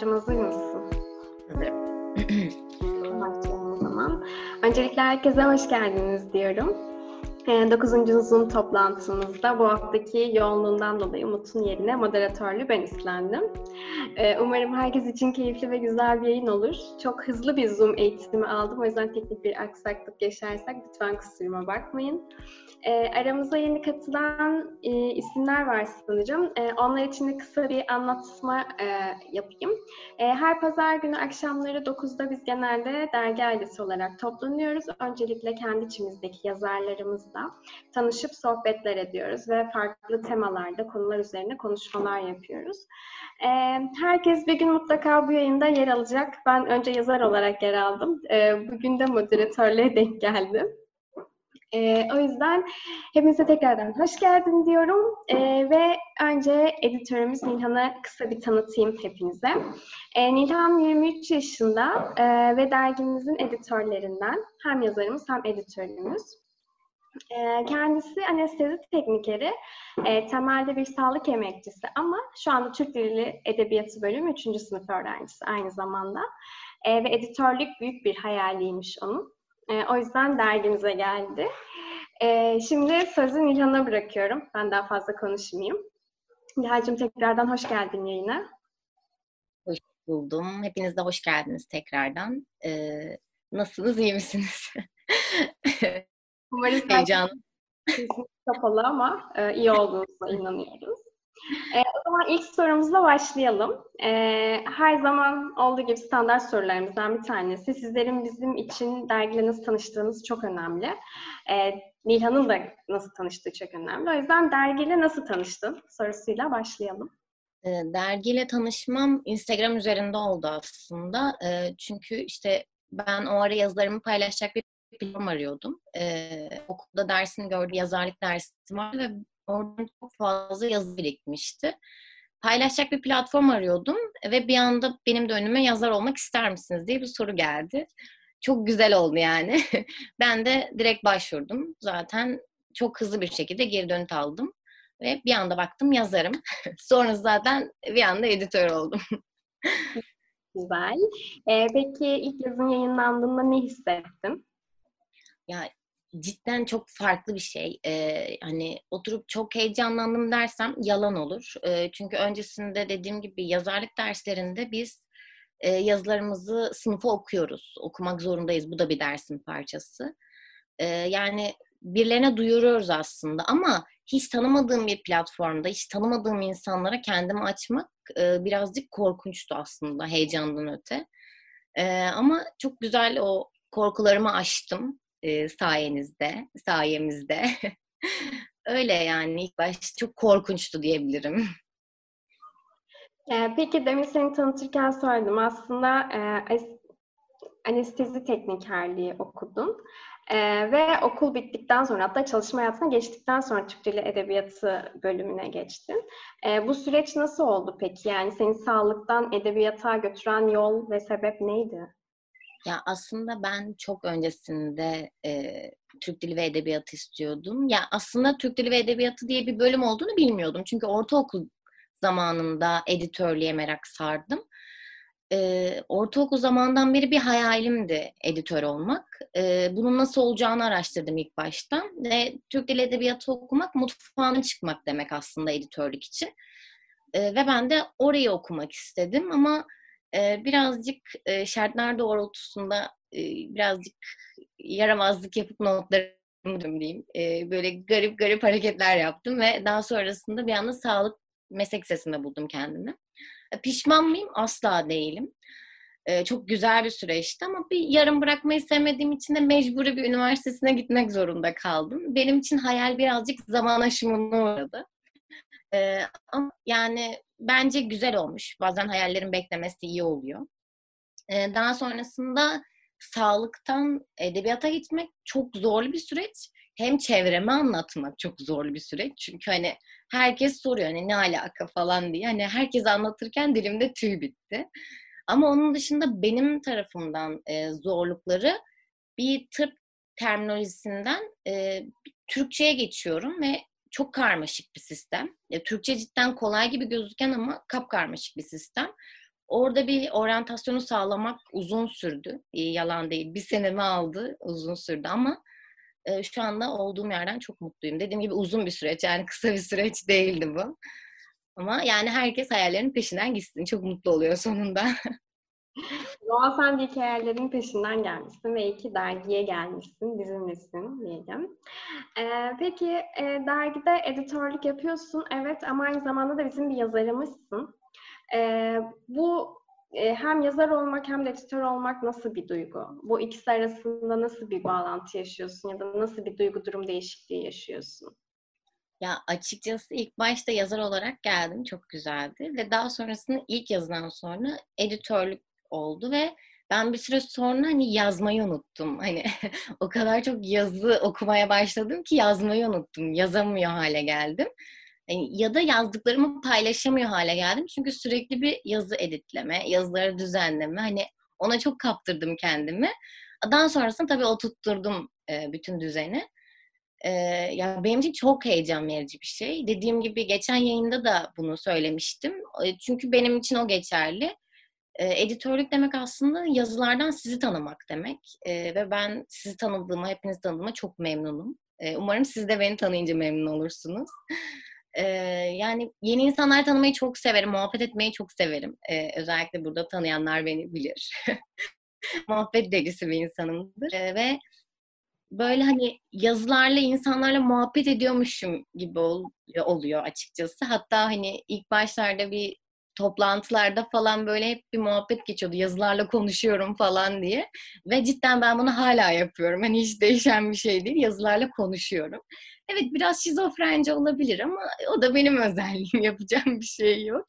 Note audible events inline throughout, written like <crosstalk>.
Hazır mısın? Hazırım. Başlayalım o zaman. Öncelikle herkese hoş geldiniz diyorum. 9. Ee, Zoom toplantımızda bu haftaki yoğunluğundan dolayı Umut'un yerine moderatörlüğü ben üstlendim. Ee, umarım herkes için keyifli ve güzel bir yayın olur. Çok hızlı bir Zoom eğitimi aldım. O yüzden teknik bir aksaklık yaşarsak lütfen kusuruma bakmayın. E, aramıza yeni katılan e, isimler var sanırım. E, onlar için de kısa bir anlatma e, yapayım. E, her pazar günü akşamları 9'da biz genelde dergi ailesi olarak toplanıyoruz. Öncelikle kendi içimizdeki yazarlarımızla tanışıp sohbetler ediyoruz ve farklı temalarda, konular üzerine konuşmalar yapıyoruz. E, herkes bir gün mutlaka bu yayında yer alacak. Ben önce yazar olarak yer aldım. E, bugün de moderatörlüğe denk geldim. E, o yüzden hepinize tekrardan hoş geldin diyorum e, ve önce editörümüz Nilhan'a kısa bir tanıtayım hepinize. E, Nilhan 23 yaşında e, ve dergimizin editörlerinden hem yazarımız hem editörümüz. Kendisi anestezi teknikeri, temelde bir sağlık emekçisi ama şu anda Türk Dili Edebiyatı bölümü 3. sınıf öğrencisi aynı zamanda. Ve editörlük büyük bir hayaliymiş onun. E, o yüzden dergimize geldi. E, şimdi sözü Nilhan'a bırakıyorum. Ben daha fazla konuşmayayım. Nilhan'cığım tekrardan hoş geldin yayına. Hoş buldum. Hepiniz de hoş geldiniz tekrardan. Ee, nasılsınız, iyi misiniz? Umarım <laughs> heyecan. <laughs> kapalı ama e, iyi olduğunuza inanıyoruz. E, o zaman ilk sorumuzla başlayalım. E, her zaman olduğu gibi standart sorularımızdan bir tanesi. Sizlerin bizim için dergiyle nasıl tanıştığınız çok önemli. E, Nilhan'ın da nasıl tanıştığı çok önemli. O yüzden dergiyle nasıl tanıştın sorusuyla başlayalım. E, dergiyle tanışmam Instagram üzerinde oldu aslında. Çünkü işte ben o ara yazılarımı paylaşacak bir platform arıyordum. Okulda dersini gördü, yazarlık dersim vardı ve Oradan çok fazla yazı birikmişti. Paylaşacak bir platform arıyordum ve bir anda benim de önüme yazar olmak ister misiniz diye bir soru geldi. Çok güzel oldu yani. <laughs> ben de direkt başvurdum. Zaten çok hızlı bir şekilde geri dönüt aldım. Ve bir anda baktım yazarım. <laughs> Sonra zaten bir anda editör oldum. <laughs> Güzel. Ee, peki ilk yazın yayınlandığında ne hissettin? Ya cidden çok farklı bir şey. Ee, hani oturup çok heyecanlandım dersem yalan olur. Ee, çünkü öncesinde dediğim gibi yazarlık derslerinde biz e, yazılarımızı sınıfa okuyoruz. Okumak zorundayız. Bu da bir dersin parçası. Ee, yani birilerine duyuruyoruz aslında ama hiç tanımadığım bir platformda, hiç tanımadığım insanlara kendimi açmak e, birazcık korkunçtu aslında heyecandan öte. E, ama çok güzel o korkularımı aştım e, sayenizde, sayemizde. <laughs> Öyle yani ilk başta çok korkunçtu diyebilirim. Peki demin seni tanıtırken söyledim. Aslında e, anestezi teknikerliği okudun. Ee, ve okul bittikten sonra hatta çalışma hayatına geçtikten sonra Türk Dili Edebiyatı bölümüne geçtin. Ee, bu süreç nasıl oldu peki? Yani seni sağlıktan edebiyata götüren yol ve sebep neydi? Ya aslında ben çok öncesinde e, Türk Dili ve Edebiyatı istiyordum. Ya aslında Türk Dili ve Edebiyatı diye bir bölüm olduğunu bilmiyordum. Çünkü ortaokul zamanında editörlüğe merak sardım. E, ortaokul zamandan beri bir hayalimdi editör olmak. E, bunun nasıl olacağını araştırdım ilk başta. Ve Türk Dili Edebiyatı okumak mutfağına çıkmak demek aslında editörlük için. E, ve ben de orayı okumak istedim ama birazcık şartlar doğrultusunda birazcık yaramazlık yapıp notlarımı diyeyim. Böyle garip garip hareketler yaptım ve daha sonrasında bir anda sağlık meslek sesinde buldum kendimi. E, pişman mıyım? Asla değilim. Çok güzel bir süreçti ama bir yarım bırakmayı sevmediğim için de mecburi bir üniversitesine gitmek zorunda kaldım. Benim için hayal birazcık zaman aşımına uğradı. Ama yani bence güzel olmuş. Bazen hayallerin beklemesi iyi oluyor. Ee, daha sonrasında sağlıktan edebiyata gitmek çok zorlu bir süreç. Hem çevreme anlatmak çok zorlu bir süreç. Çünkü hani herkes soruyor hani ne alaka falan diye. Hani herkes anlatırken dilimde tüy bitti. Ama onun dışında benim tarafımdan e, zorlukları bir tıp terminolojisinden e, Türkçe'ye geçiyorum ve çok karmaşık bir sistem. Ya, Türkçe cidden kolay gibi gözüken ama kapkarmaşık bir sistem. orada bir oryantasyonu sağlamak uzun sürdü. Yalan değil. Bir senemi aldı. Uzun sürdü ama e, şu anda olduğum yerden çok mutluyum. Dediğim gibi uzun bir süreç. Yani kısa bir süreç değildi bu. Ama yani herkes hayallerinin peşinden gitsin. Çok mutlu oluyor sonunda. <laughs> Doğa sen de hikayelerin peşinden gelmişsin ve iki dergiye gelmişsin, bizimlesin diyelim. Ee, peki e, dergide editörlük yapıyorsun, evet ama aynı zamanda da bizim bir yazarımızsın. Ee, bu e, hem yazar olmak hem de editör olmak nasıl bir duygu? Bu ikisi arasında nasıl bir bağlantı yaşıyorsun ya da nasıl bir duygu durum değişikliği yaşıyorsun? Ya açıkçası ilk başta yazar olarak geldim. Çok güzeldi. Ve daha sonrasında ilk yazıdan sonra editörlük oldu ve ben bir süre sonra hani yazmayı unuttum. Hani <laughs> o kadar çok yazı okumaya başladım ki yazmayı unuttum. Yazamıyor hale geldim. Yani ya da yazdıklarımı paylaşamıyor hale geldim. Çünkü sürekli bir yazı editleme, yazıları düzenleme. Hani ona çok kaptırdım kendimi. Daha sonrasında tabii oturtturdum e, bütün düzeni. E, ya benim için çok heyecan verici bir şey. Dediğim gibi geçen yayında da bunu söylemiştim. E, çünkü benim için o geçerli. E, editörlük demek aslında yazılardan sizi tanımak demek. E, ve ben sizi tanıdığıma, hepinizi tanıdığıma çok memnunum. E, umarım siz de beni tanıyınca memnun olursunuz. E, yani yeni insanlar tanımayı çok severim, muhabbet etmeyi çok severim. E, özellikle burada tanıyanlar beni bilir. <laughs> muhabbet delisi bir insanımdır. E, ve böyle hani yazılarla insanlarla muhabbet ediyormuşum gibi oluyor, oluyor açıkçası. Hatta hani ilk başlarda bir toplantılarda falan böyle hep bir muhabbet geçiyordu. Yazılarla konuşuyorum falan diye. Ve cidden ben bunu hala yapıyorum. Hani hiç değişen bir şey değil. Yazılarla konuşuyorum. Evet biraz şizofrence olabilir ama o da benim <laughs> özelliğim. Yapacağım bir şey yok.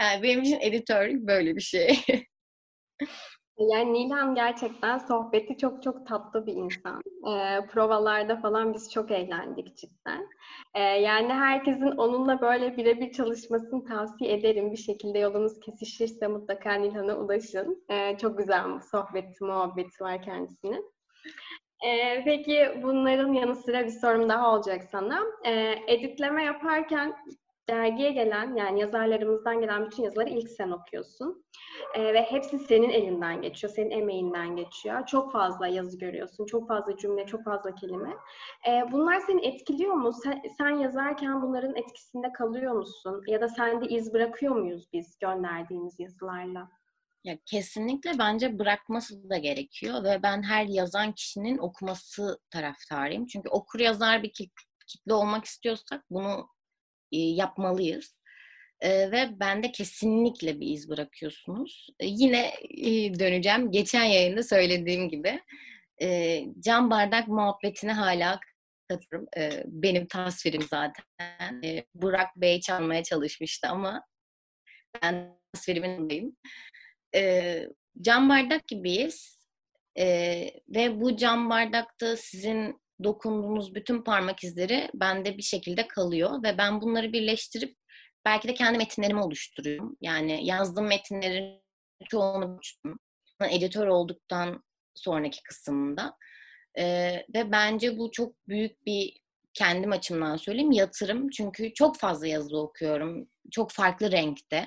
Yani benim için editörlük böyle bir şey. <laughs> Yani Nilhan gerçekten sohbeti çok çok tatlı bir insan. E, provalarda falan biz çok eğlendik cidden. E, yani herkesin onunla böyle birebir çalışmasını tavsiye ederim. Bir şekilde yolunuz kesişirse mutlaka Nilhan'a ulaşın. E, çok güzel bir sohbeti, muhabbeti var kendisinin. E, peki bunların yanı sıra bir sorum daha olacak sana. E, editleme yaparken dergiye gelen yani yazarlarımızdan gelen bütün yazıları ilk sen okuyorsun. E, ve hepsi senin elinden geçiyor, senin emeğinden geçiyor. Çok fazla yazı görüyorsun, çok fazla cümle, çok fazla kelime. E, bunlar seni etkiliyor mu? Sen, sen yazarken bunların etkisinde kalıyor musun? Ya da sende iz bırakıyor muyuz biz gönderdiğimiz yazılarla? Ya kesinlikle bence bırakması da gerekiyor ve ben her yazan kişinin okuması taraftarıyım. Çünkü okur yazar bir kitle olmak istiyorsak bunu yapmalıyız. E, ve bende kesinlikle bir iz bırakıyorsunuz. E, yine e, döneceğim. Geçen yayında söylediğim gibi e, cam bardak muhabbetine hala katılırım. E, benim tasvirim zaten. E, Burak Bey çalmaya çalışmıştı ama ben tasvirimin yanındayım. E, cam bardak gibiyiz. E, ve bu cam bardakta sizin dokunduğunuz bütün parmak izleri bende bir şekilde kalıyor ve ben bunları birleştirip belki de kendi metinlerimi oluşturuyorum. Yani yazdığım metinlerin çoğunu. Editör olduktan sonraki kısımda. Ee, ve bence bu çok büyük bir kendim açımdan söyleyeyim yatırım. Çünkü çok fazla yazı okuyorum. Çok farklı renkte.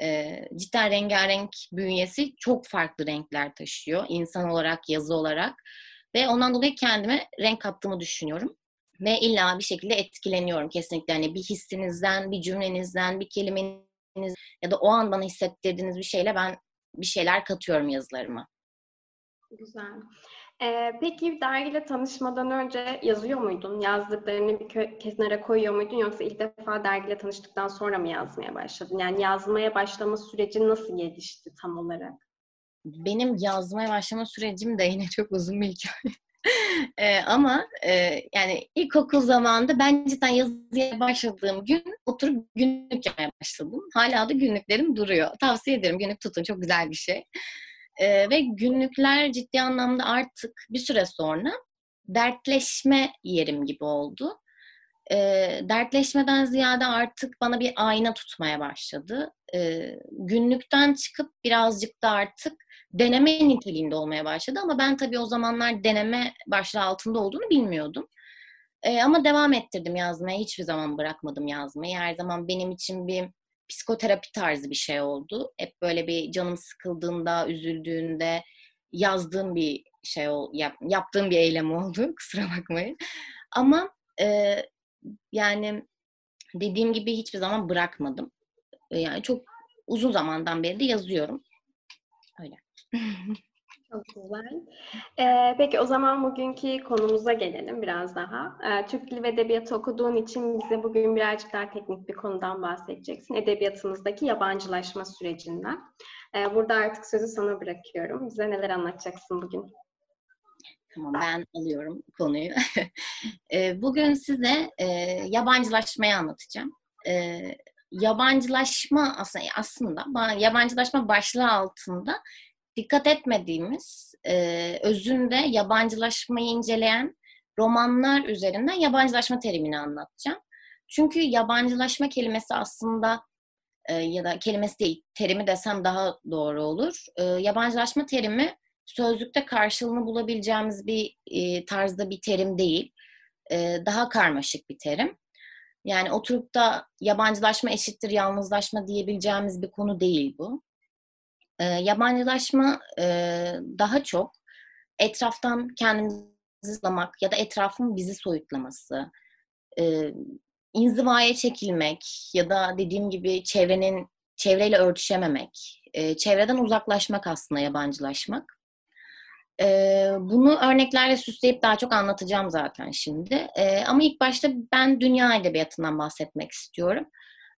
Ee, cidden rengarenk bünyesi çok farklı renkler taşıyor. İnsan olarak, yazı olarak. Ve ondan dolayı kendime renk kattığımı düşünüyorum. Ve illa bir şekilde etkileniyorum kesinlikle. Hani bir hissinizden, bir cümlenizden, bir kelimeniz ya da o an bana hissettirdiğiniz bir şeyle ben bir şeyler katıyorum yazılarıma. Güzel. Ee, peki dergiyle tanışmadan önce yazıyor muydun? Yazdıklarını bir kenara koyuyor muydun? Yoksa ilk defa dergiyle tanıştıktan sonra mı yazmaya başladın? Yani yazmaya başlama süreci nasıl gelişti tam olarak? Benim yazmaya başlama sürecim de yine çok uzun bir hikaye. <laughs> ee, ama e, yani ilkokul zamanında ben cidden yazıya başladığım gün oturup günlük yapmaya başladım. Hala da günlüklerim duruyor. Tavsiye ederim günlük tutun çok güzel bir şey. Ee, ve günlükler ciddi anlamda artık bir süre sonra dertleşme yerim gibi oldu. Ee, dertleşmeden ziyade artık bana bir ayna tutmaya başladı. Ee, günlükten çıkıp birazcık da artık deneme niteliğinde olmaya başladı ama ben tabii o zamanlar deneme başlığı altında olduğunu bilmiyordum. E, ama devam ettirdim yazmaya. Hiçbir zaman bırakmadım yazmayı. Her zaman benim için bir psikoterapi tarzı bir şey oldu. Hep böyle bir canım sıkıldığında, üzüldüğünde yazdığım bir şey ol, yap, yaptığım bir eylem oldu. <laughs> Kusura bakmayın. Ama e, yani dediğim gibi hiçbir zaman bırakmadım. Yani çok uzun zamandan beri de yazıyorum. Öyle. Çok güzel. Ee, peki o zaman bugünkü konumuza gelelim biraz daha. Ee, Türk Dili ve Edebiyatı okuduğun için bize bugün birazcık daha teknik bir konudan bahsedeceksin. Edebiyatımızdaki yabancılaşma sürecinden. Ee, burada artık sözü sana bırakıyorum. Bize neler anlatacaksın bugün? Tamam ben alıyorum konuyu. <laughs> Ee, bugün size e, yabancılaşmayı anlatacağım. E, yabancılaşma aslında, aslında yabancılaşma başlığı altında dikkat etmediğimiz e, özünde yabancılaşmayı inceleyen romanlar üzerinden yabancılaşma terimini anlatacağım. Çünkü yabancılaşma kelimesi aslında e, ya da kelimesi değil, terimi desem daha doğru olur. E, yabancılaşma terimi sözlükte karşılığını bulabileceğimiz bir e, tarzda bir terim değil. E, daha karmaşık bir terim. Yani oturup da yabancılaşma eşittir yalnızlaşma diyebileceğimiz bir konu değil bu. E, yabancılaşma e, daha çok etraftan kendimizi zıplamak ya da etrafın bizi soyutlaması, e, inzivaya çekilmek ya da dediğim gibi çevrenin çevreyle örtüşememek, e, çevreden uzaklaşmak aslında yabancılaşmak. E, bunu örneklerle süsleyip daha çok anlatacağım zaten şimdi. E, ama ilk başta ben dünya edebiyatından bahsetmek istiyorum.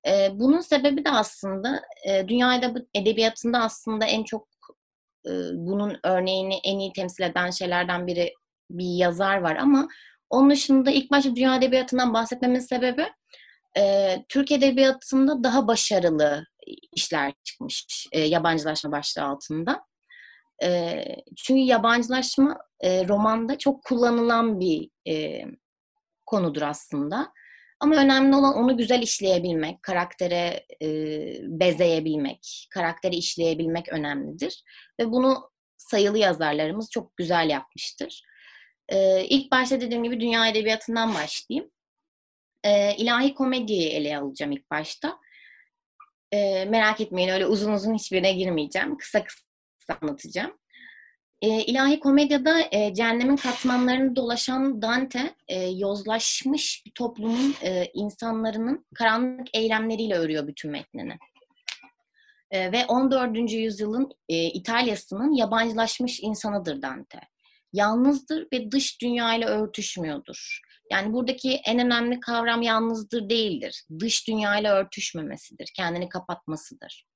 E, bunun sebebi de aslında e, dünya edebiyatında aslında en çok e, bunun örneğini en iyi temsil eden şeylerden biri bir yazar var ama onun dışında ilk başta dünya edebiyatından bahsetmemin sebebi e, Türk edebiyatında daha başarılı işler çıkmış e, yabancılaşma başlığı altında. E, çünkü yabancılaşma e, romanda çok kullanılan bir e, konudur aslında. Ama önemli olan onu güzel işleyebilmek, karaktere e, bezeyebilmek, karakteri işleyebilmek önemlidir. Ve bunu sayılı yazarlarımız çok güzel yapmıştır. E, ilk başta dediğim gibi dünya edebiyatından başlayayım. E, ilahi komediyi ele alacağım ilk başta. E, merak etmeyin öyle uzun uzun hiçbirine girmeyeceğim. Kısa kısa anlatacağım. E, ilahi komedyada e, cehennemin katmanlarını dolaşan Dante e, yozlaşmış bir toplumun e, insanların karanlık eylemleriyle örüyor bütün metnini. E, ve 14. yüzyılın e, İtalya'sının yabancılaşmış insanıdır Dante. Yalnızdır ve dış dünyayla örtüşmüyordur. Yani buradaki en önemli kavram yalnızdır değildir. Dış dünyayla örtüşmemesidir, kendini kapatmasıdır.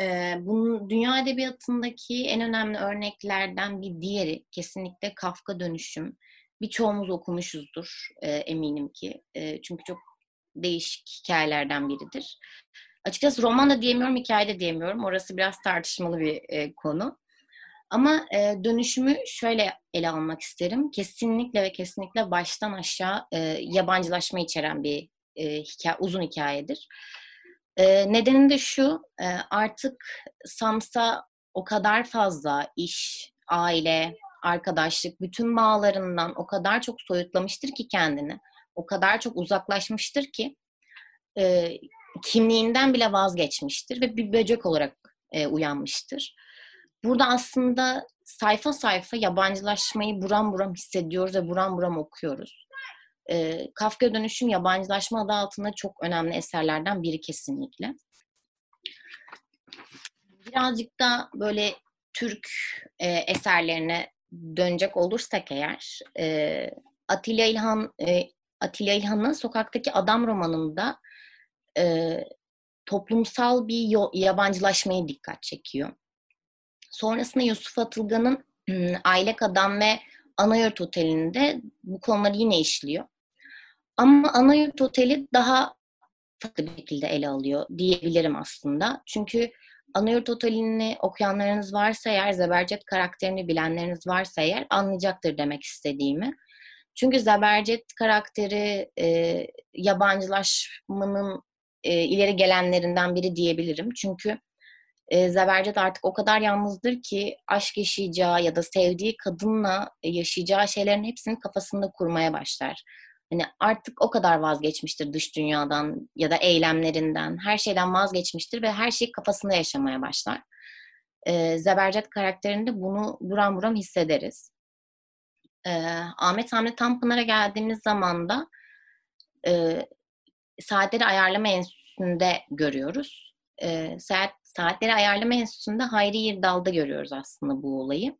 Ee, bunun dünya edebiyatındaki en önemli örneklerden bir diğeri kesinlikle Kafka dönüşüm. Birçoğumuz okumuşuzdur e, eminim ki. E, çünkü çok değişik hikayelerden biridir. Açıkçası roman da diyemiyorum, hikaye de diyemiyorum. Orası biraz tartışmalı bir e, konu. Ama e, dönüşümü şöyle ele almak isterim. Kesinlikle ve kesinlikle baştan aşağı e, yabancılaşma içeren bir e, hikaye, uzun hikayedir. E, nedeni de şu, e, artık Samsa o kadar fazla iş, aile, arkadaşlık, bütün bağlarından o kadar çok soyutlamıştır ki kendini, o kadar çok uzaklaşmıştır ki e, kimliğinden bile vazgeçmiştir ve bir böcek olarak e, uyanmıştır. Burada aslında sayfa sayfa yabancılaşmayı buram buram hissediyoruz ve buram buram okuyoruz. E, Kafka Dönüşüm yabancılaşma adı altında çok önemli eserlerden biri kesinlikle. Birazcık da böyle Türk e, eserlerine dönecek olursak eğer e, Atilla İlhan e, Atilla İlhan'ın Sokaktaki Adam romanında e, toplumsal bir yabancılaşmaya dikkat çekiyor. Sonrasında Yusuf Atılgan'ın Aylak Adam ve Anayurt Oteli'nde bu konuları yine işliyor. Ama Anayurt Oteli daha farklı bir şekilde ele alıyor diyebilirim aslında. Çünkü Anayurt Oteli'ni okuyanlarınız varsa eğer, Zebercet karakterini bilenleriniz varsa eğer anlayacaktır demek istediğimi. Çünkü Zebercet karakteri e, yabancılaşmanın e, ileri gelenlerinden biri diyebilirim. Çünkü e, Zebercet artık o kadar yalnızdır ki aşk yaşayacağı ya da sevdiği kadınla yaşayacağı şeylerin hepsini kafasında kurmaya başlar. Hani artık o kadar vazgeçmiştir dış dünyadan ya da eylemlerinden, her şeyden vazgeçmiştir ve her şeyi kafasında yaşamaya başlar. E, Zebercet karakterinde bunu buram buram hissederiz. E, Ahmet Hamdi Tanpınar'a geldiğimiz zaman da e, saatleri ayarlama enstitüsünde görüyoruz. E, saat, saatleri ayarlama enstitüsünde Hayri Yırdal'da görüyoruz aslında bu olayı.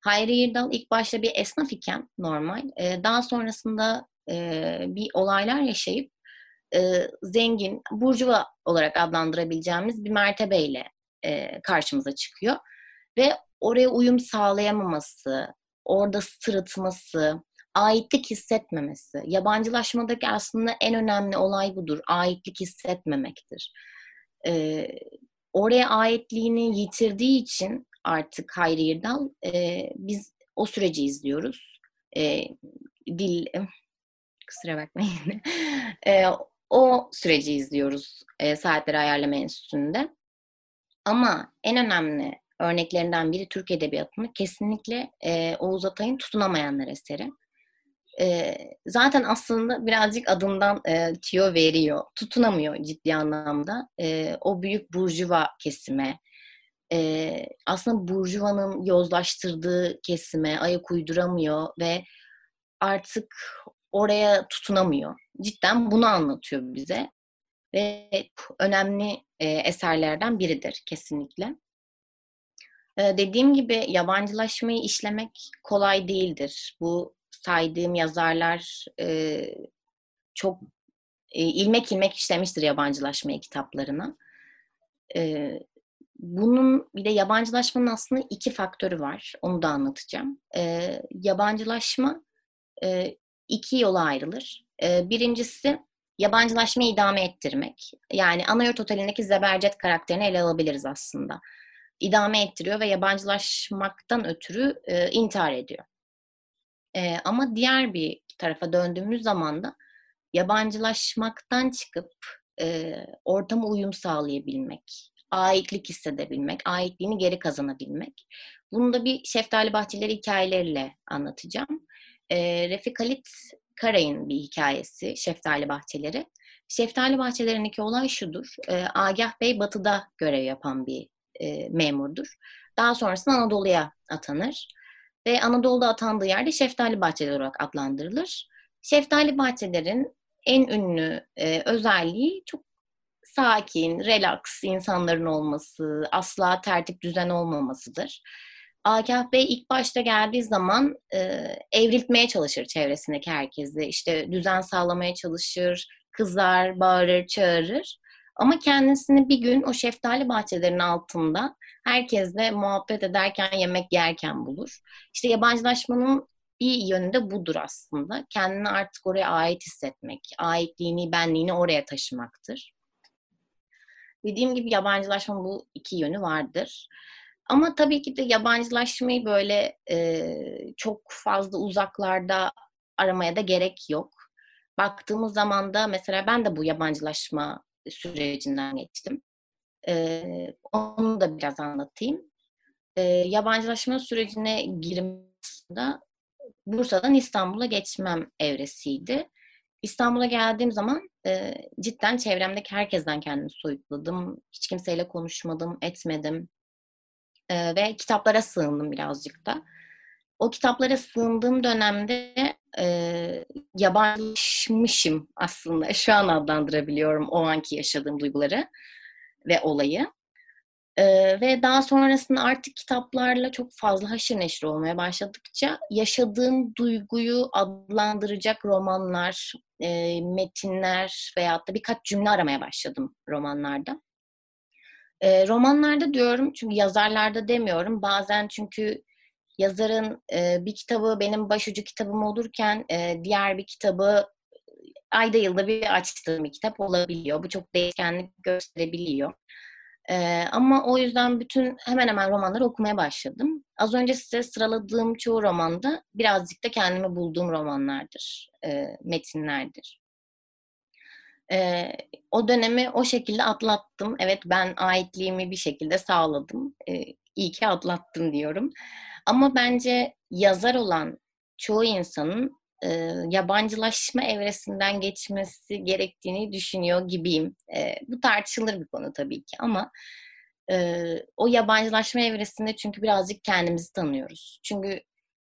Hayri Yırdal ilk başta bir esnaf iken normal. E, daha sonrasında e, bir olaylar yaşayıp e, zengin, burjuva olarak adlandırabileceğimiz bir mertebeyle e, karşımıza çıkıyor. Ve oraya uyum sağlayamaması, orada sırıtması, aitlik hissetmemesi. Yabancılaşmadaki aslında en önemli olay budur. Aitlik hissetmemektir. Ee, oraya aitliğini yitirdiği için artık Hayri Yırdal e, biz o süreci izliyoruz. E, dil kusura bakmayın. <laughs> e, o süreci izliyoruz e, saatleri ayarlama enstitüsünde. Ama en önemli örneklerinden biri Türk Edebiyatı'nı kesinlikle e, Oğuz Atay'ın Tutunamayanlar eseri. E, zaten aslında birazcık adından e, tüyo veriyor. Tutunamıyor ciddi anlamda. E, o büyük burjuva kesime, e, aslında burjuvanın yozlaştırdığı kesime ayak uyduramıyor ve artık oraya tutunamıyor. Cidden bunu anlatıyor bize ve önemli e, eserlerden biridir kesinlikle. E, dediğim gibi yabancılaşmayı işlemek kolay değildir. Bu saydığım yazarlar e, çok e, ilmek ilmek işlemiştir yabancılaşmayı kitaplarına. E, bunun bir de yabancılaşmanın aslında iki faktörü var. Onu da anlatacağım. E, yabancılaşma e, iki yola ayrılır. E, birincisi yabancılaşmayı idame ettirmek. Yani Anayurt Oteli'ndeki Zebercet karakterini ele alabiliriz aslında. İdame ettiriyor ve yabancılaşmaktan ötürü e, intihar ediyor. E, ama diğer bir tarafa döndüğümüz zaman da yabancılaşmaktan çıkıp e, ortama uyum sağlayabilmek, aitlik hissedebilmek, aitliğini geri kazanabilmek. Bunu da bir Şeftali Bahçeleri hikayeleriyle anlatacağım. E, Refik Halit Karay'ın bir hikayesi Şeftali Bahçeleri. Şeftali Bahçeleri'ndeki olay şudur. E, Agah Bey batıda görev yapan bir e, memurdur. Daha sonrasında Anadolu'ya atanır. Ve Anadolu'da atandığı yerde Şeftali Bahçeleri olarak adlandırılır. Şeftali Bahçelerin en ünlü e, özelliği çok sakin, relax insanların olması, asla tertip düzen olmamasıdır. Agah Bey ilk başta geldiği zaman e, evriltmeye çalışır çevresindeki herkesi. İşte düzen sağlamaya çalışır, kızar, bağırır, çağırır. Ama kendisini bir gün o şeftali bahçelerinin altında herkesle muhabbet ederken, yemek yerken bulur. İşte yabancılaşmanın bir yönü de budur aslında. Kendini artık oraya ait hissetmek, aitliğini, benliğini oraya taşımaktır. Dediğim gibi yabancılaşma bu iki yönü vardır. Ama tabii ki de yabancılaşmayı böyle e, çok fazla uzaklarda aramaya da gerek yok. Baktığımız zaman da mesela ben de bu yabancılaşma sürecinden geçtim. E, onu da biraz anlatayım. E, yabancılaşma sürecine girmesinde Bursa'dan İstanbul'a geçmem evresiydi. İstanbul'a geldiğim zaman e, cidden çevremdeki herkesten kendimi soyutladım. Hiç kimseyle konuşmadım, etmedim. E, ve kitaplara sığındım birazcık da. O kitaplara sığındığım dönemde e, yabancılaşmışım aslında. <laughs> Şu an adlandırabiliyorum o anki yaşadığım duyguları ve olayı. Ee, ve daha sonrasında artık kitaplarla çok fazla haşır neşir olmaya başladıkça yaşadığım duyguyu adlandıracak romanlar, e, metinler veyahut da birkaç cümle aramaya başladım romanlarda. E, romanlarda diyorum çünkü yazarlarda demiyorum. Bazen çünkü yazarın e, bir kitabı benim başucu kitabım olurken e, diğer bir kitabı ayda yılda bir açtığım bir kitap olabiliyor. Bu çok değişkenlik gösterebiliyor. Ee, ama o yüzden bütün hemen hemen romanları okumaya başladım. Az önce size sıraladığım çoğu romanda birazcık da kendimi bulduğum romanlardır, e, metinlerdir. E, o dönemi o şekilde atlattım. Evet ben aitliğimi bir şekilde sağladım. E, iyi ki atlattım diyorum. Ama bence yazar olan çoğu insanın e, yabancılaşma evresinden geçmesi gerektiğini düşünüyor gibiyim. E, bu tartışılır bir konu tabii ki ama e, o yabancılaşma evresinde çünkü birazcık kendimizi tanıyoruz. Çünkü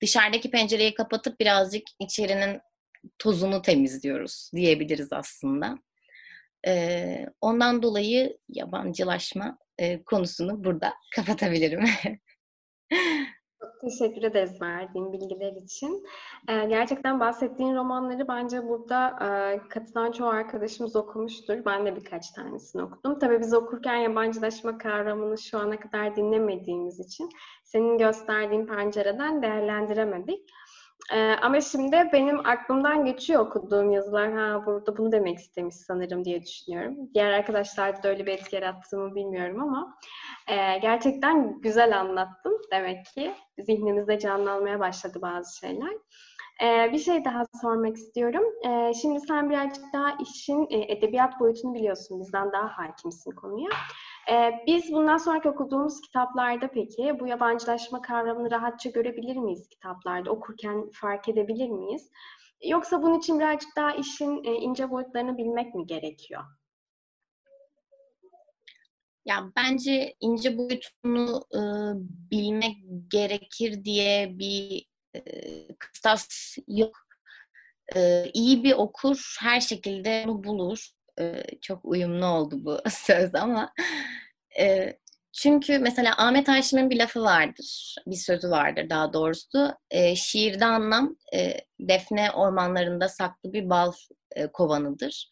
dışarıdaki pencereyi kapatıp birazcık içerinin tozunu temizliyoruz diyebiliriz aslında. E, ondan dolayı yabancılaşma e, konusunu burada <laughs> kapatabilirim. Çok teşekkür ederiz verdiğin bilgiler için. Ee, gerçekten bahsettiğin romanları bence burada e, katılan çoğu arkadaşımız okumuştur. Ben de birkaç tanesini okudum. Tabii biz okurken yabancılaşma kavramını şu ana kadar dinlemediğimiz için senin gösterdiğin pencereden değerlendiremedik. Ee, ama şimdi benim aklımdan geçiyor okuduğum yazılar. Ha burada bunu demek istemiş sanırım diye düşünüyorum. Diğer arkadaşlar da öyle bir etki yarattığımı bilmiyorum ama e, gerçekten güzel anlattın demek ki. Zihnimizde canlanmaya başladı bazı şeyler. Ee, bir şey daha sormak istiyorum. Ee, şimdi sen birazcık daha işin e, edebiyat boyutunu biliyorsun. Bizden daha hakimsin konuya. Ee, biz bundan sonraki okuduğumuz kitaplarda peki bu yabancılaşma kavramını rahatça görebilir miyiz kitaplarda? Okurken fark edebilir miyiz? Yoksa bunun için birazcık daha işin e, ince boyutlarını bilmek mi gerekiyor? Ya bence ince boyutunu e, bilmek gerekir diye bir e, kıstas yok. E, iyi bir okur her şekilde bunu bulur. Çok uyumlu oldu bu <laughs> söz ama e, çünkü mesela Ahmet Haşim'in bir lafı vardır, bir sözü vardır daha doğrusu. E, şiirde anlam e, defne ormanlarında saklı bir bal e, kovanıdır.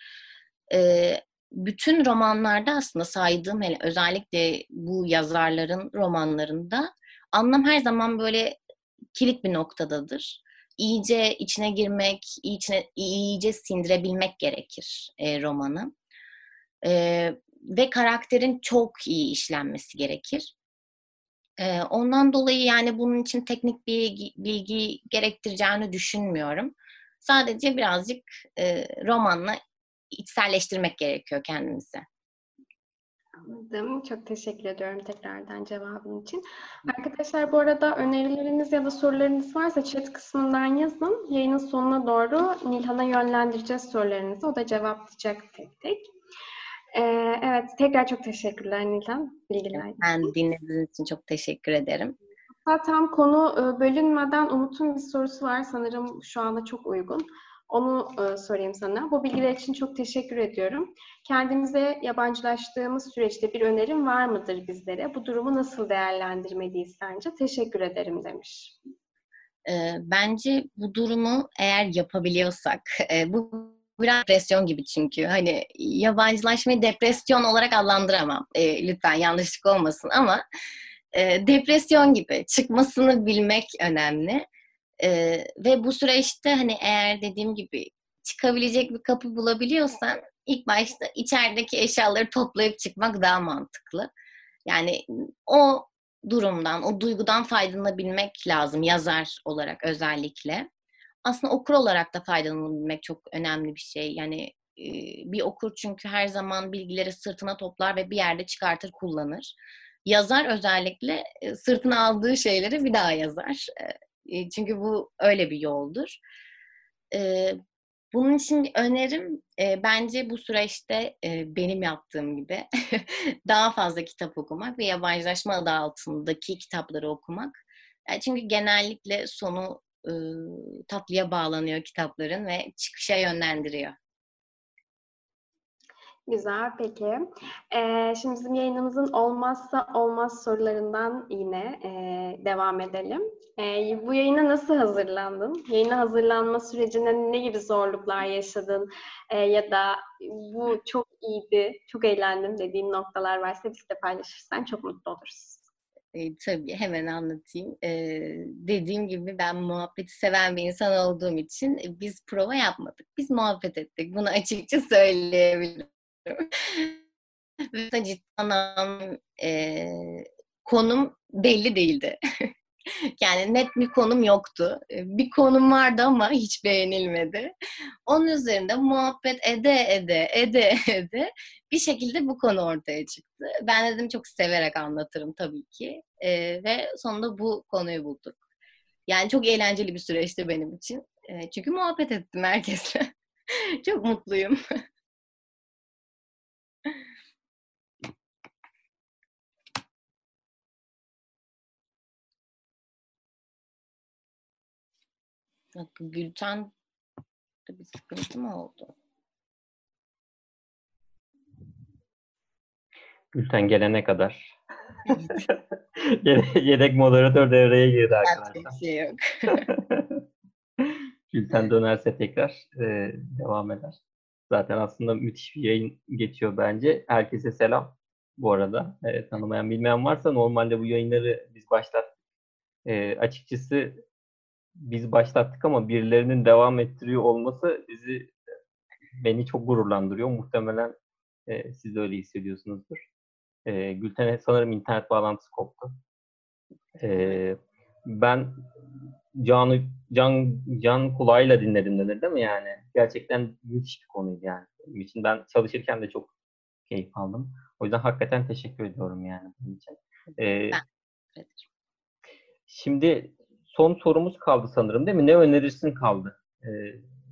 E, bütün romanlarda aslında saydığım hele özellikle bu yazarların romanlarında anlam her zaman böyle kilit bir noktadadır. İyice içine girmek, içine, iyice sindirebilmek gerekir e, romanı. E, ve karakterin çok iyi işlenmesi gerekir. E, ondan dolayı yani bunun için teknik bir bilgi gerektireceğini düşünmüyorum. Sadece birazcık e, romanla içselleştirmek gerekiyor kendimizi. Anladım. Çok teşekkür ediyorum tekrardan cevabın için. Arkadaşlar bu arada önerileriniz ya da sorularınız varsa chat kısmından yazın. Yayının sonuna doğru Nilhan'a yönlendireceğiz sorularınızı. O da cevaplayacak tek tek. Ee, evet, tekrar çok teşekkürler Nilhan bilgiler için. Ben dinlediğiniz için çok teşekkür ederim. Hatta tam konu e, bölünmeden Umut'un bir sorusu var. Sanırım şu anda çok uygun. Onu e, sorayım sana. Bu bilgiler için çok teşekkür ediyorum. Kendimize yabancılaştığımız süreçte bir önerim var mıdır bizlere? Bu durumu nasıl değerlendirmeliyiz sence? Teşekkür ederim demiş. E, bence bu durumu eğer yapabiliyorsak, e, bu biraz depresyon gibi çünkü. Hani yabancılaşmayı depresyon olarak adlandıramam. E, lütfen yanlışlık olmasın ama e, depresyon gibi çıkmasını bilmek önemli. Ee, ve bu süreçte hani eğer dediğim gibi çıkabilecek bir kapı bulabiliyorsan ilk başta içerideki eşyaları toplayıp çıkmak daha mantıklı. Yani o durumdan, o duygudan faydalanabilmek lazım yazar olarak özellikle. Aslında okur olarak da faydalanabilmek çok önemli bir şey. Yani bir okur çünkü her zaman bilgileri sırtına toplar ve bir yerde çıkartır kullanır. Yazar özellikle sırtına aldığı şeyleri bir daha yazar. Çünkü bu öyle bir yoldur. Bunun için önerim bence bu süreçte benim yaptığım gibi <laughs> daha fazla kitap okumak ve yabancılaşma adı altındaki kitapları okumak. Çünkü genellikle sonu tatlıya bağlanıyor kitapların ve çıkışa yönlendiriyor. Güzel, peki. Ee, şimdi bizim yayınımızın olmazsa olmaz sorularından yine e, devam edelim. E, bu yayına nasıl hazırlandın? Yayına hazırlanma sürecinde ne gibi zorluklar yaşadın? E, ya da bu çok iyiydi, çok eğlendim dediğin noktalar varsa bizle paylaşırsan çok mutlu oluruz. E, tabii hemen anlatayım. E, dediğim gibi ben muhabbeti seven bir insan olduğum için biz prova yapmadık. Biz muhabbet ettik. Bunu açıkça söyleyebilirim. <laughs> Ciddi anlam e, konum belli değildi. <laughs> yani net bir konum yoktu. Bir konum vardı ama hiç beğenilmedi. Onun üzerinde muhabbet ede ede ede <laughs> ede bir şekilde bu konu ortaya çıktı. Ben dedim çok severek anlatırım tabii ki. E, ve sonunda bu konuyu bulduk. Yani çok eğlenceli bir süreçti benim için. E, çünkü muhabbet ettim herkesle. Çok mutluyum. Gülten bir sıkıntı mı oldu? Gülten gelene kadar. <laughs> Yedek moderatör devreye girdi arkadaşlar. Şey yok. <laughs> Gülten dönerse tekrar e, devam eder. Zaten aslında müthiş bir yayın geçiyor bence. Herkese selam bu arada. E, tanımayan bilmeyen varsa normalde bu yayınları biz başlattık. E, açıkçası biz başlattık ama birilerinin devam ettiriyor olması bizi beni çok gururlandırıyor. Muhtemelen e, siz de öyle hissediyorsunuzdur. E, Gülten'e sanırım internet bağlantısı koptu. E, ben Can'ı Can Can kulağıyla dinledim denir değil mi yani? Gerçekten müthiş bir konuydu yani. Benim için ben çalışırken de çok keyif aldım. O yüzden hakikaten teşekkür ediyorum yani bunun için. Ee, ben şimdi son sorumuz kaldı sanırım değil mi? Ne önerirsin kaldı? Ee,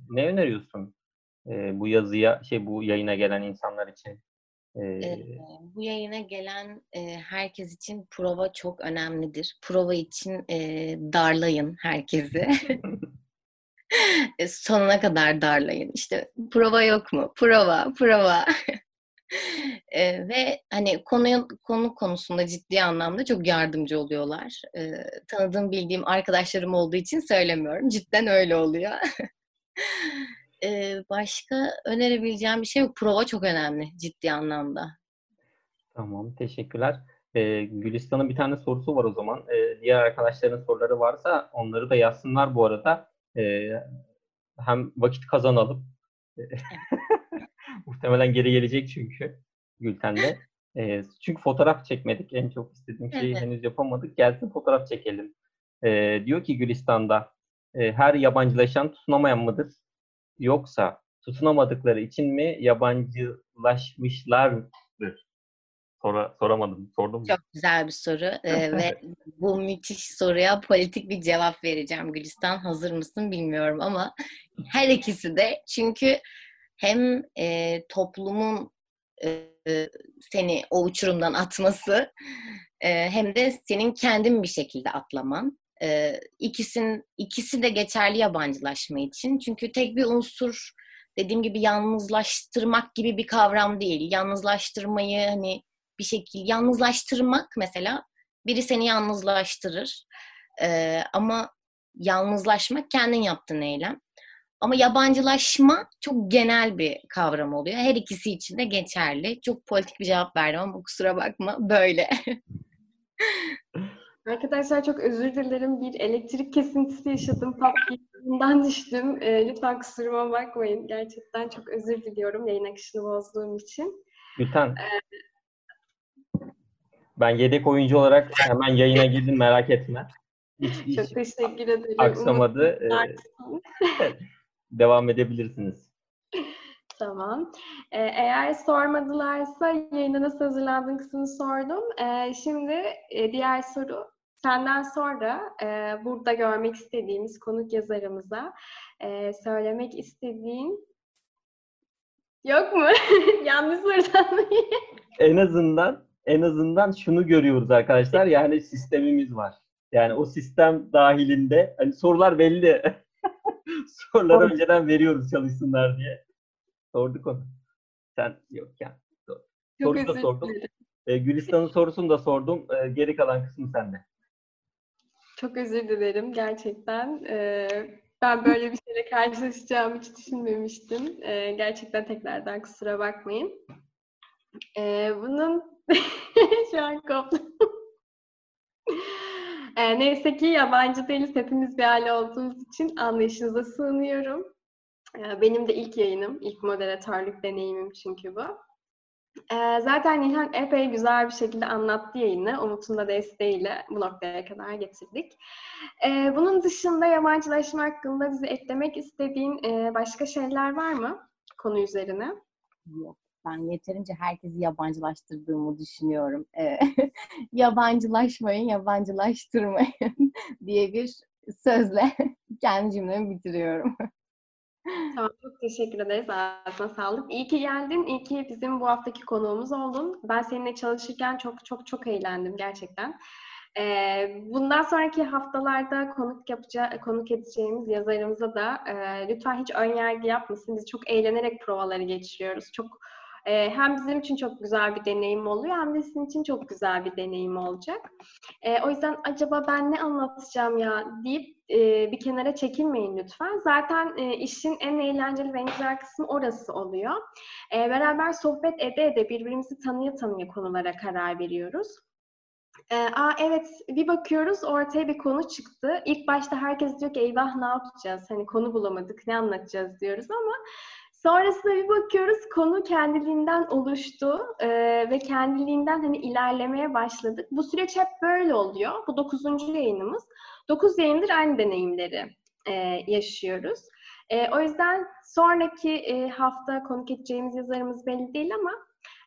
ne öneriyorsun ee, bu yazıya, şey bu yayına gelen insanlar için? Ee, bu yayına gelen e, herkes için prova çok önemlidir. Prova için e, darlayın herkesi. <laughs> <laughs> Sonuna kadar darlayın. İşte prova yok mu? Prova, prova. <laughs> <laughs> e, ve hani konuyu konu konusunda ciddi anlamda çok yardımcı oluyorlar. E, tanıdığım bildiğim arkadaşlarım olduğu için söylemiyorum. Cidden öyle oluyor. <laughs> e, başka önerebileceğim bir şey yok. Prova çok önemli ciddi anlamda. Tamam, teşekkürler. Ee, Gülistan'ın bir tane sorusu var o zaman. Ee, diğer arkadaşların soruları varsa onları da yazsınlar bu arada. Ee, hem vakit kazanalım. <laughs> Muhtemelen geri gelecek çünkü Gülten'de. Ee, çünkü fotoğraf çekmedik. En çok istediğim şeyi henüz yapamadık. Gelsin fotoğraf çekelim. Ee, diyor ki Gülistan'da e, her yabancılaşan tutunamayan mıdır? Yoksa tutunamadıkları için mi yabancılaşmışlardır? Sora, soramadım. Sordum mu? Çok güzel bir soru Ee, <laughs> ve bu müthiş soruya politik bir cevap vereceğim. Gülistan hazır mısın bilmiyorum ama her ikisi de çünkü hem e, toplumun e, seni o uçurumdan atması e, hem de senin kendin bir şekilde atlaman. E, ikisin, ikisi de geçerli yabancılaşma için. Çünkü tek bir unsur dediğim gibi yalnızlaştırmak gibi bir kavram değil. Yalnızlaştırmayı hani bir şekilde yalnızlaştırmak mesela biri seni yalnızlaştırır. Ee, ama yalnızlaşmak kendin yaptığın eylem. Ama yabancılaşma çok genel bir kavram oluyor. Her ikisi için de geçerli. Çok politik bir cevap verdim ama kusura bakma böyle. <laughs> Arkadaşlar çok özür dilerim. Bir elektrik kesintisi yaşadım. Bundan düştüm. E, lütfen kusuruma bakmayın. Gerçekten çok özür diliyorum yayın akışını bozduğum için. Gülten. Ben yedek oyuncu olarak hemen yayına girdim merak etme. Hiç, hiç Çok teşekkür ederim. aksamadı. Umarım Ee, <laughs> devam edebilirsiniz. Tamam. Ee, eğer sormadılarsa yayına nasıl hazırlandığın kısmını sordum. Ee, şimdi e, diğer soru senden sonra e, burada görmek istediğimiz konuk yazarımıza e, söylemek istediğin yok mu? <laughs> Yanlış sorudan? En azından en azından şunu görüyoruz arkadaşlar. Yani sistemimiz var. Yani o sistem dahilinde hani sorular belli. <laughs> Soruları Evet. önceden veriyoruz çalışsınlar diye. Sorduk onu. Sen yok yani. Çok Soruyu da sordum. dilerim. Ee, Gülistan'ın sorusunu da sordum. Ee, geri kalan kısmı sende. Çok özür dilerim gerçekten. Ee, ben böyle bir şeyle karşılaşacağımı hiç düşünmemiştim. Ee, gerçekten tekrardan kusura bakmayın. Ee, bunun <laughs> şu an koptum. Ee, neyse ki yabancı değiliz. Hepimiz bir aile olduğumuz için anlayışınıza sığınıyorum. Ee, benim de ilk yayınım, ilk moderatörlük deneyimim çünkü bu. Ee, zaten Nihan epey güzel bir şekilde anlattı yayını. Umut'un da desteğiyle bu noktaya kadar getirdik. Ee, bunun dışında yabancılaşma hakkında bize eklemek istediğin e, başka şeyler var mı konu üzerine? Yok. Ben yeterince herkesi yabancılaştırdığımı düşünüyorum. Ee, <laughs> yabancılaşmayın, yabancılaştırmayın <laughs> diye bir sözle <laughs> kendi cümlemi bitiriyorum. Tamam, çok teşekkür ederiz. Ağzına sağlık. İyi ki geldin. İyi ki bizim bu haftaki konuğumuz oldun. Ben seninle çalışırken çok çok çok eğlendim gerçekten. Ee, bundan sonraki haftalarda konuk yapacağı, konuk edeceğimiz yazarımıza da e, lütfen hiç ön yargı yapmasın. Biz çok eğlenerek provaları geçiriyoruz. Çok e, hem bizim için çok güzel bir deneyim oluyor hem de sizin için çok güzel bir deneyim olacak. E, o yüzden acaba ben ne anlatacağım ya deyip e, bir kenara çekilmeyin lütfen. Zaten e, işin en eğlenceli ve en güzel kısmı orası oluyor. E, beraber sohbet ede ede birbirimizi tanıya tanıya konulara karar veriyoruz. Ee, aa evet bir bakıyoruz ortaya bir konu çıktı. İlk başta herkes diyor ki eyvah ne yapacağız? Hani konu bulamadık ne anlatacağız diyoruz ama sonrasında bir bakıyoruz konu kendiliğinden oluştu e, ve kendiliğinden hani ilerlemeye başladık. Bu süreç hep böyle oluyor. Bu dokuzuncu yayınımız. Dokuz yayındır aynı deneyimleri e, yaşıyoruz. E, o yüzden sonraki e, hafta konuk edeceğimiz yazarımız belli değil ama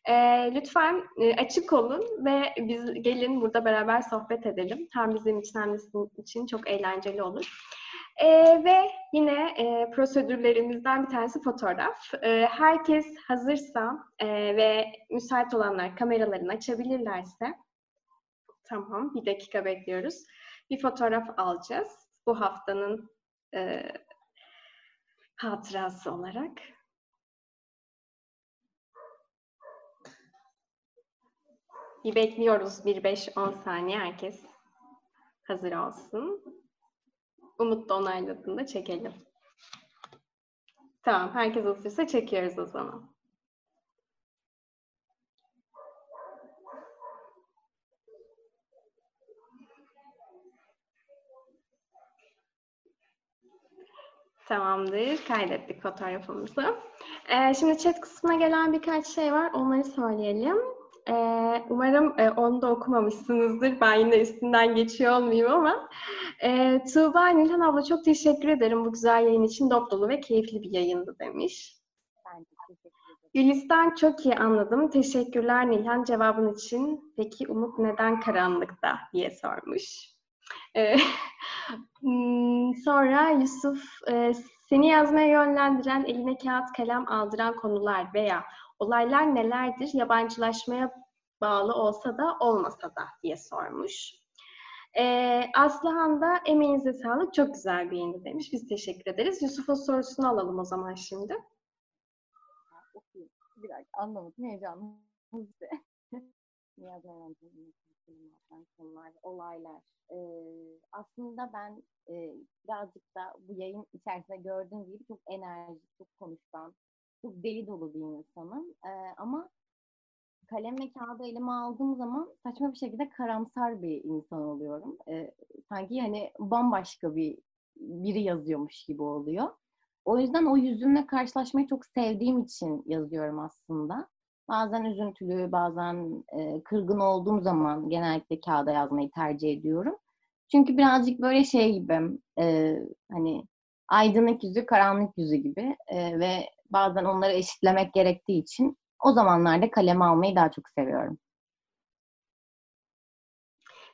e, lütfen e, açık olun ve biz gelin burada beraber sohbet edelim. Hem bizim için hem de sizin için çok eğlenceli olur. E, ve yine e, prosedürlerimizden bir tanesi fotoğraf. E, herkes hazırsa e, ve müsait olanlar kameralarını açabilirlerse tamam bir dakika bekliyoruz. Bir fotoğraf alacağız bu haftanın e, hatırası olarak. Bir bekliyoruz. Bir beş on saniye herkes hazır olsun. Umut da onayladığında çekelim. Tamam. Herkes hazırsa çekiyoruz o zaman. Tamamdır. Kaydettik fotoğrafımızı. Ee, şimdi chat kısmına gelen birkaç şey var. Onları söyleyelim. Ee, umarım e, onu da okumamışsınızdır. Ben yine üstünden geçiyor olmayayım ama. E, Tuğba Nilhan abla çok teşekkür ederim bu güzel yayın için. Dop dolu ve keyifli bir yayındı demiş. Ben de teşekkür ederim. Gülistan çok iyi anladım. Teşekkürler Nilhan cevabın için. Peki Umut neden karanlıkta diye sormuş. Ee, <laughs> sonra Yusuf e, seni yazmaya yönlendiren, eline kağıt kalem aldıran konular veya olaylar nelerdir? Yabancılaşmaya bağlı olsa da olmasa da diye sormuş. Ee, Aslıhan da emeğinize sağlık. Çok güzel bir yayındı demiş. Biz teşekkür ederiz. Yusuf'un sorusunu alalım o zaman şimdi. Bir dakika anlamadım. Heyecanlı. Öğrencinin konular, olaylar. Ee, aslında ben e, birazcık da bu yayın içerisinde gördüğüm gibi çok enerjik, çok konuşkan, çok deli dolu bir insanım. Ee, ama kalem ve kağıdı elime aldığım zaman saçma bir şekilde karamsar bir insan oluyorum. Ee, sanki hani bambaşka bir biri yazıyormuş gibi oluyor. O yüzden o yüzümle karşılaşmayı çok sevdiğim için yazıyorum aslında. Bazen üzüntülü, bazen e, kırgın olduğum zaman genellikle kağıda yazmayı tercih ediyorum. Çünkü birazcık böyle şey gibi, e, hani aydınlık yüzü, karanlık yüzü gibi e, ve bazen onları eşitlemek gerektiği için o zamanlarda kaleme almayı daha çok seviyorum.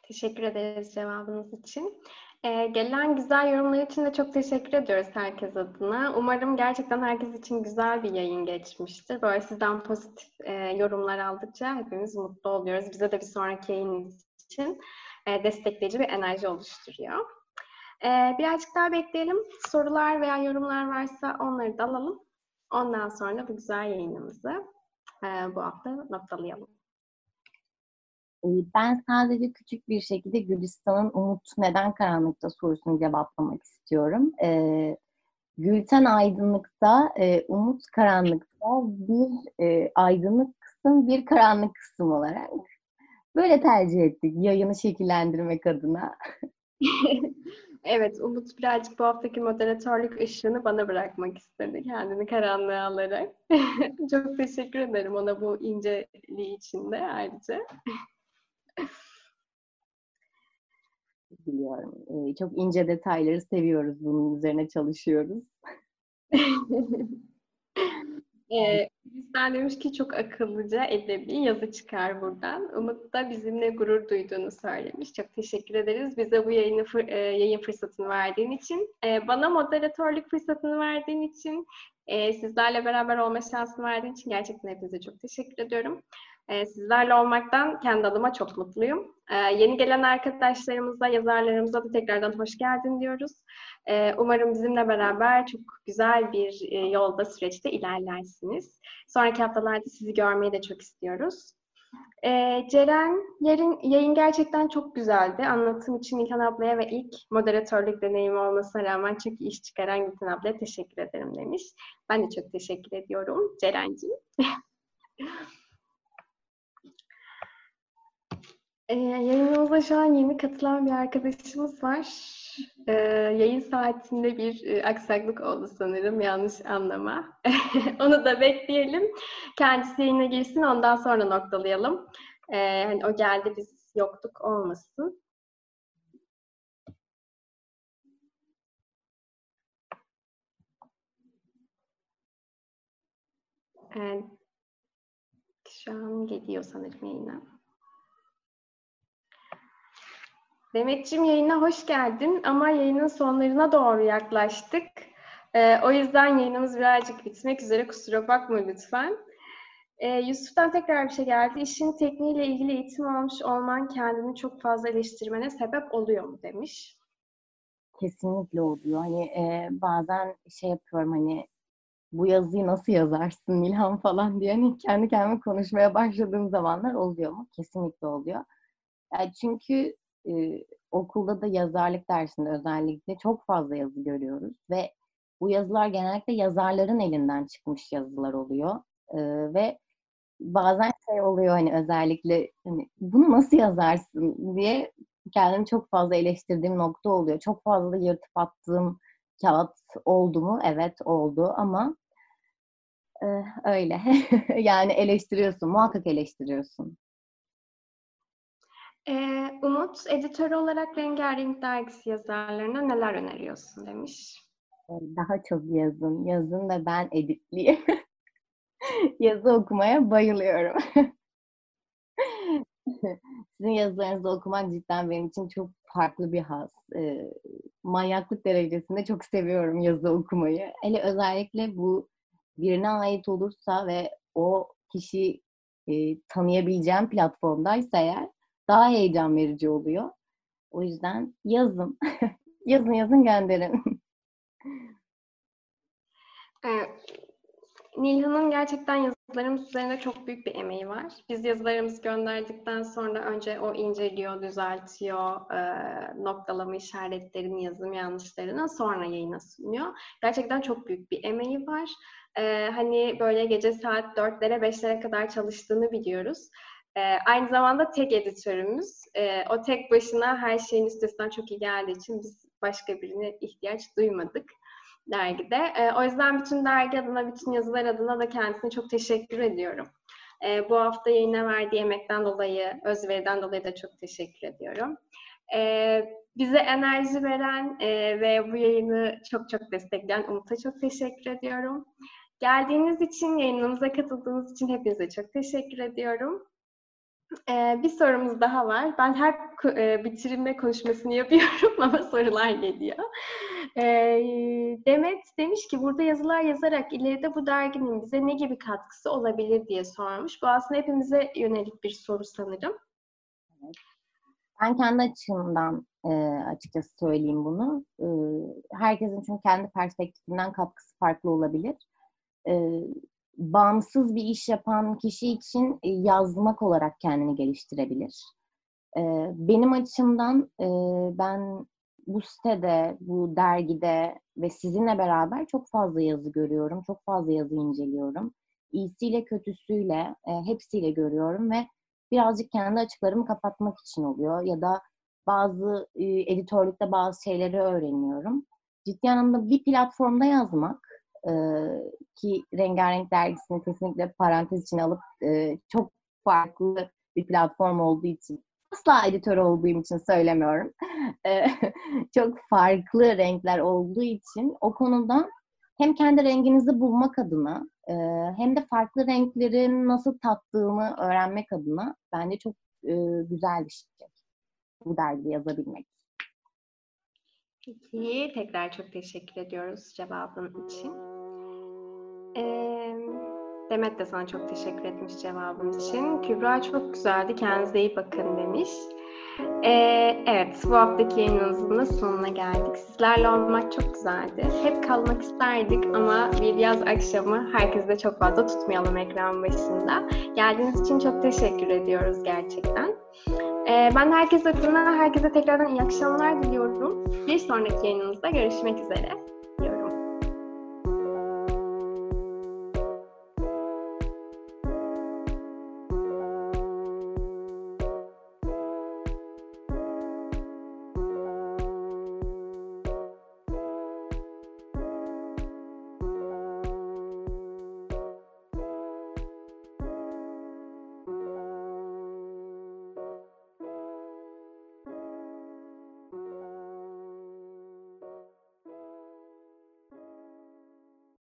Teşekkür ederiz cevabınız için. Ee, gelen güzel yorumlar için de çok teşekkür ediyoruz herkes adına. Umarım gerçekten herkes için güzel bir yayın geçmiştir. Böyle sizden pozitif e, yorumlar aldıkça hepimiz mutlu oluyoruz. Bize de bir sonraki yayın için e, destekleyici bir enerji oluşturuyor. E, birazcık daha bekleyelim. Sorular veya yorumlar varsa onları da alalım. Ondan sonra bu güzel yayınımızı e, bu hafta noktalayalım. Ben sadece küçük bir şekilde Gülistan'ın Umut neden karanlıkta sorusunu cevaplamak istiyorum. Ee, Gülten aydınlıkta, e, Umut karanlıkta bir e, aydınlık kısım, bir karanlık kısım olarak böyle tercih ettik yayını şekillendirmek adına. <laughs> evet, Umut birazcık bu haftaki moderatörlük ışığını bana bırakmak istedi kendini karanlığa alarak. <laughs> Çok teşekkür ederim ona bu inceliği için de ayrıca. Biliyorum. Ee, çok ince detayları seviyoruz. Bunun üzerine çalışıyoruz. <laughs> ee, Sen demiş ki çok akıllıca edebi yazı çıkar buradan. Umut da bizimle gurur duyduğunu söylemiş. Çok teşekkür ederiz bize bu yayını e, yayın fırsatını verdiğin için. E, bana moderatörlük fırsatını verdiğin için, e, sizlerle beraber olma şansını verdiğin için gerçekten hepinize çok teşekkür ediyorum. Sizlerle olmaktan kendi adıma çok mutluyum. Yeni gelen arkadaşlarımıza, yazarlarımıza da tekrardan hoş geldin diyoruz. Umarım bizimle beraber çok güzel bir yolda, süreçte ilerlersiniz. Sonraki haftalarda sizi görmeyi de çok istiyoruz. Ceren, yarın yayın gerçekten çok güzeldi. Anlatım için İlhan ablaya ve ilk moderatörlük deneyimi olmasına rağmen çok iyi iş çıkaran Gülten ablaya teşekkür ederim demiş. Ben de çok teşekkür ediyorum Ceren'ciğim. <laughs> Ee, yayınımıza şu an yeni katılan bir arkadaşımız var. Ee, yayın saatinde bir e, aksaklık oldu sanırım, yanlış anlama. <laughs> Onu da bekleyelim. Kendisi yayına girsin, ondan sonra noktalayalım. Ee, hani o geldi, biz yoktuk olmasın. Evet. Şu an geliyor sanırım yayına. Demetciğim yayına hoş geldin ama yayının sonlarına doğru yaklaştık. Ee, o yüzden yayınımız birazcık bitmek üzere kusura bakma lütfen. Ee, Yusuf'tan tekrar bir şey geldi. İşin tekniğiyle ilgili eğitim almış olman kendini çok fazla eleştirmene sebep oluyor mu demiş. Kesinlikle oluyor. Hani e, bazen şey yapıyorum hani bu yazıyı nasıl yazarsın Milhan falan diye hani kendi kendime konuşmaya başladığım zamanlar oluyor mu? Kesinlikle oluyor. Yani çünkü e, okulda da yazarlık dersinde özellikle çok fazla yazı görüyoruz ve bu yazılar genellikle yazarların elinden çıkmış yazılar oluyor e, ve bazen şey oluyor hani özellikle hani bunu nasıl yazarsın diye kendimi çok fazla eleştirdiğim nokta oluyor. Çok fazla yırtıp attığım kağıt oldu mu? Evet oldu ama e, öyle. <laughs> yani eleştiriyorsun, muhakkak eleştiriyorsun. Ee, Umut, editör olarak Rengarenk Dergisi yazarlarına neler öneriyorsun demiş. Ee, daha çok yazın. Yazın ve ben editliyim. <laughs> Yazı okumaya bayılıyorum. <laughs> Sizin yazılarınızı okumak cidden benim için çok farklı bir haz. E, manyaklık derecesinde çok seviyorum yazı okumayı. Hele özellikle bu birine ait olursa ve o kişi e, tanıyabileceğim platformdaysa eğer daha heyecan verici oluyor. O yüzden yazın. <laughs> yazın yazın gönderin. <laughs> Evet. Nilhan'ın gerçekten yazılarımız üzerinde çok büyük bir emeği var. Biz yazılarımızı gönderdikten sonra önce o inceliyor, düzeltiyor, e, noktalama işaretlerini, yazım yanlışlarını sonra yayına sunuyor. Gerçekten çok büyük bir emeği var. E, hani böyle gece saat 4'lere 5'lere kadar çalıştığını biliyoruz. E, aynı zamanda tek editörümüz. E, o tek başına her şeyin üstesinden çok iyi geldiği için biz başka birine ihtiyaç duymadık dergide. E, o yüzden bütün dergi adına, bütün yazılar adına da kendisine çok teşekkür ediyorum. Bu hafta yayına verdiği emekten dolayı, özveriden dolayı da çok teşekkür ediyorum. Bize enerji veren e, ve bu yayını çok çok destekleyen Umut'a çok teşekkür ediyorum. Geldiğiniz için, yayınımıza katıldığınız için hepinize çok teşekkür ediyorum. Ee, bir sorumuz daha var. Ben her e, bitirme konuşmasını yapıyorum <laughs> ama sorular geliyor. Ee, Demet demiş ki burada yazılar yazarak ileride bu derginin bize ne gibi katkısı olabilir diye sormuş. Bu aslında hepimize yönelik bir soru sanırım. Ben kendi açımdan e, açıkçası söyleyeyim bunu. E, herkesin çünkü kendi perspektifinden katkısı farklı olabilir. E, bağımsız bir iş yapan kişi için e, yazmak olarak kendini geliştirebilir. E, benim açımdan e, ben bu sitede, bu dergide ve sizinle beraber çok fazla yazı görüyorum, çok fazla yazı inceliyorum. İyisiyle kötüsüyle hepsiyle görüyorum ve birazcık kendi açıklarımı kapatmak için oluyor ya da bazı editörlükte bazı şeyleri öğreniyorum. Ciddi anlamda bir platformda yazmak e, ki Rengarenk dergisini kesinlikle parantez için alıp e, çok farklı bir platform olduğu için asla editör olduğum için söylemiyorum. <laughs> E, çok farklı renkler olduğu için o konuda hem kendi renginizi bulmak adına e, hem de farklı renklerin nasıl tattığını öğrenmek adına bence çok e, güzel bir şey bu dergi yazabilmek. Peki, tekrar çok teşekkür ediyoruz cevabın için. Ee, Demet de sana çok teşekkür etmiş cevabın için. Kübra çok güzeldi, kendinize iyi bakın demiş. Ee, evet, bu haftaki yayınımızın da sonuna geldik. Sizlerle olmak çok güzeldi. Hep kalmak isterdik ama bir yaz akşamı herkesi de çok fazla tutmayalım ekran başında. Geldiğiniz için çok teşekkür ediyoruz gerçekten. Ee, ben herkes adına herkese tekrardan iyi akşamlar diliyorum. Bir sonraki yayınımızda görüşmek üzere.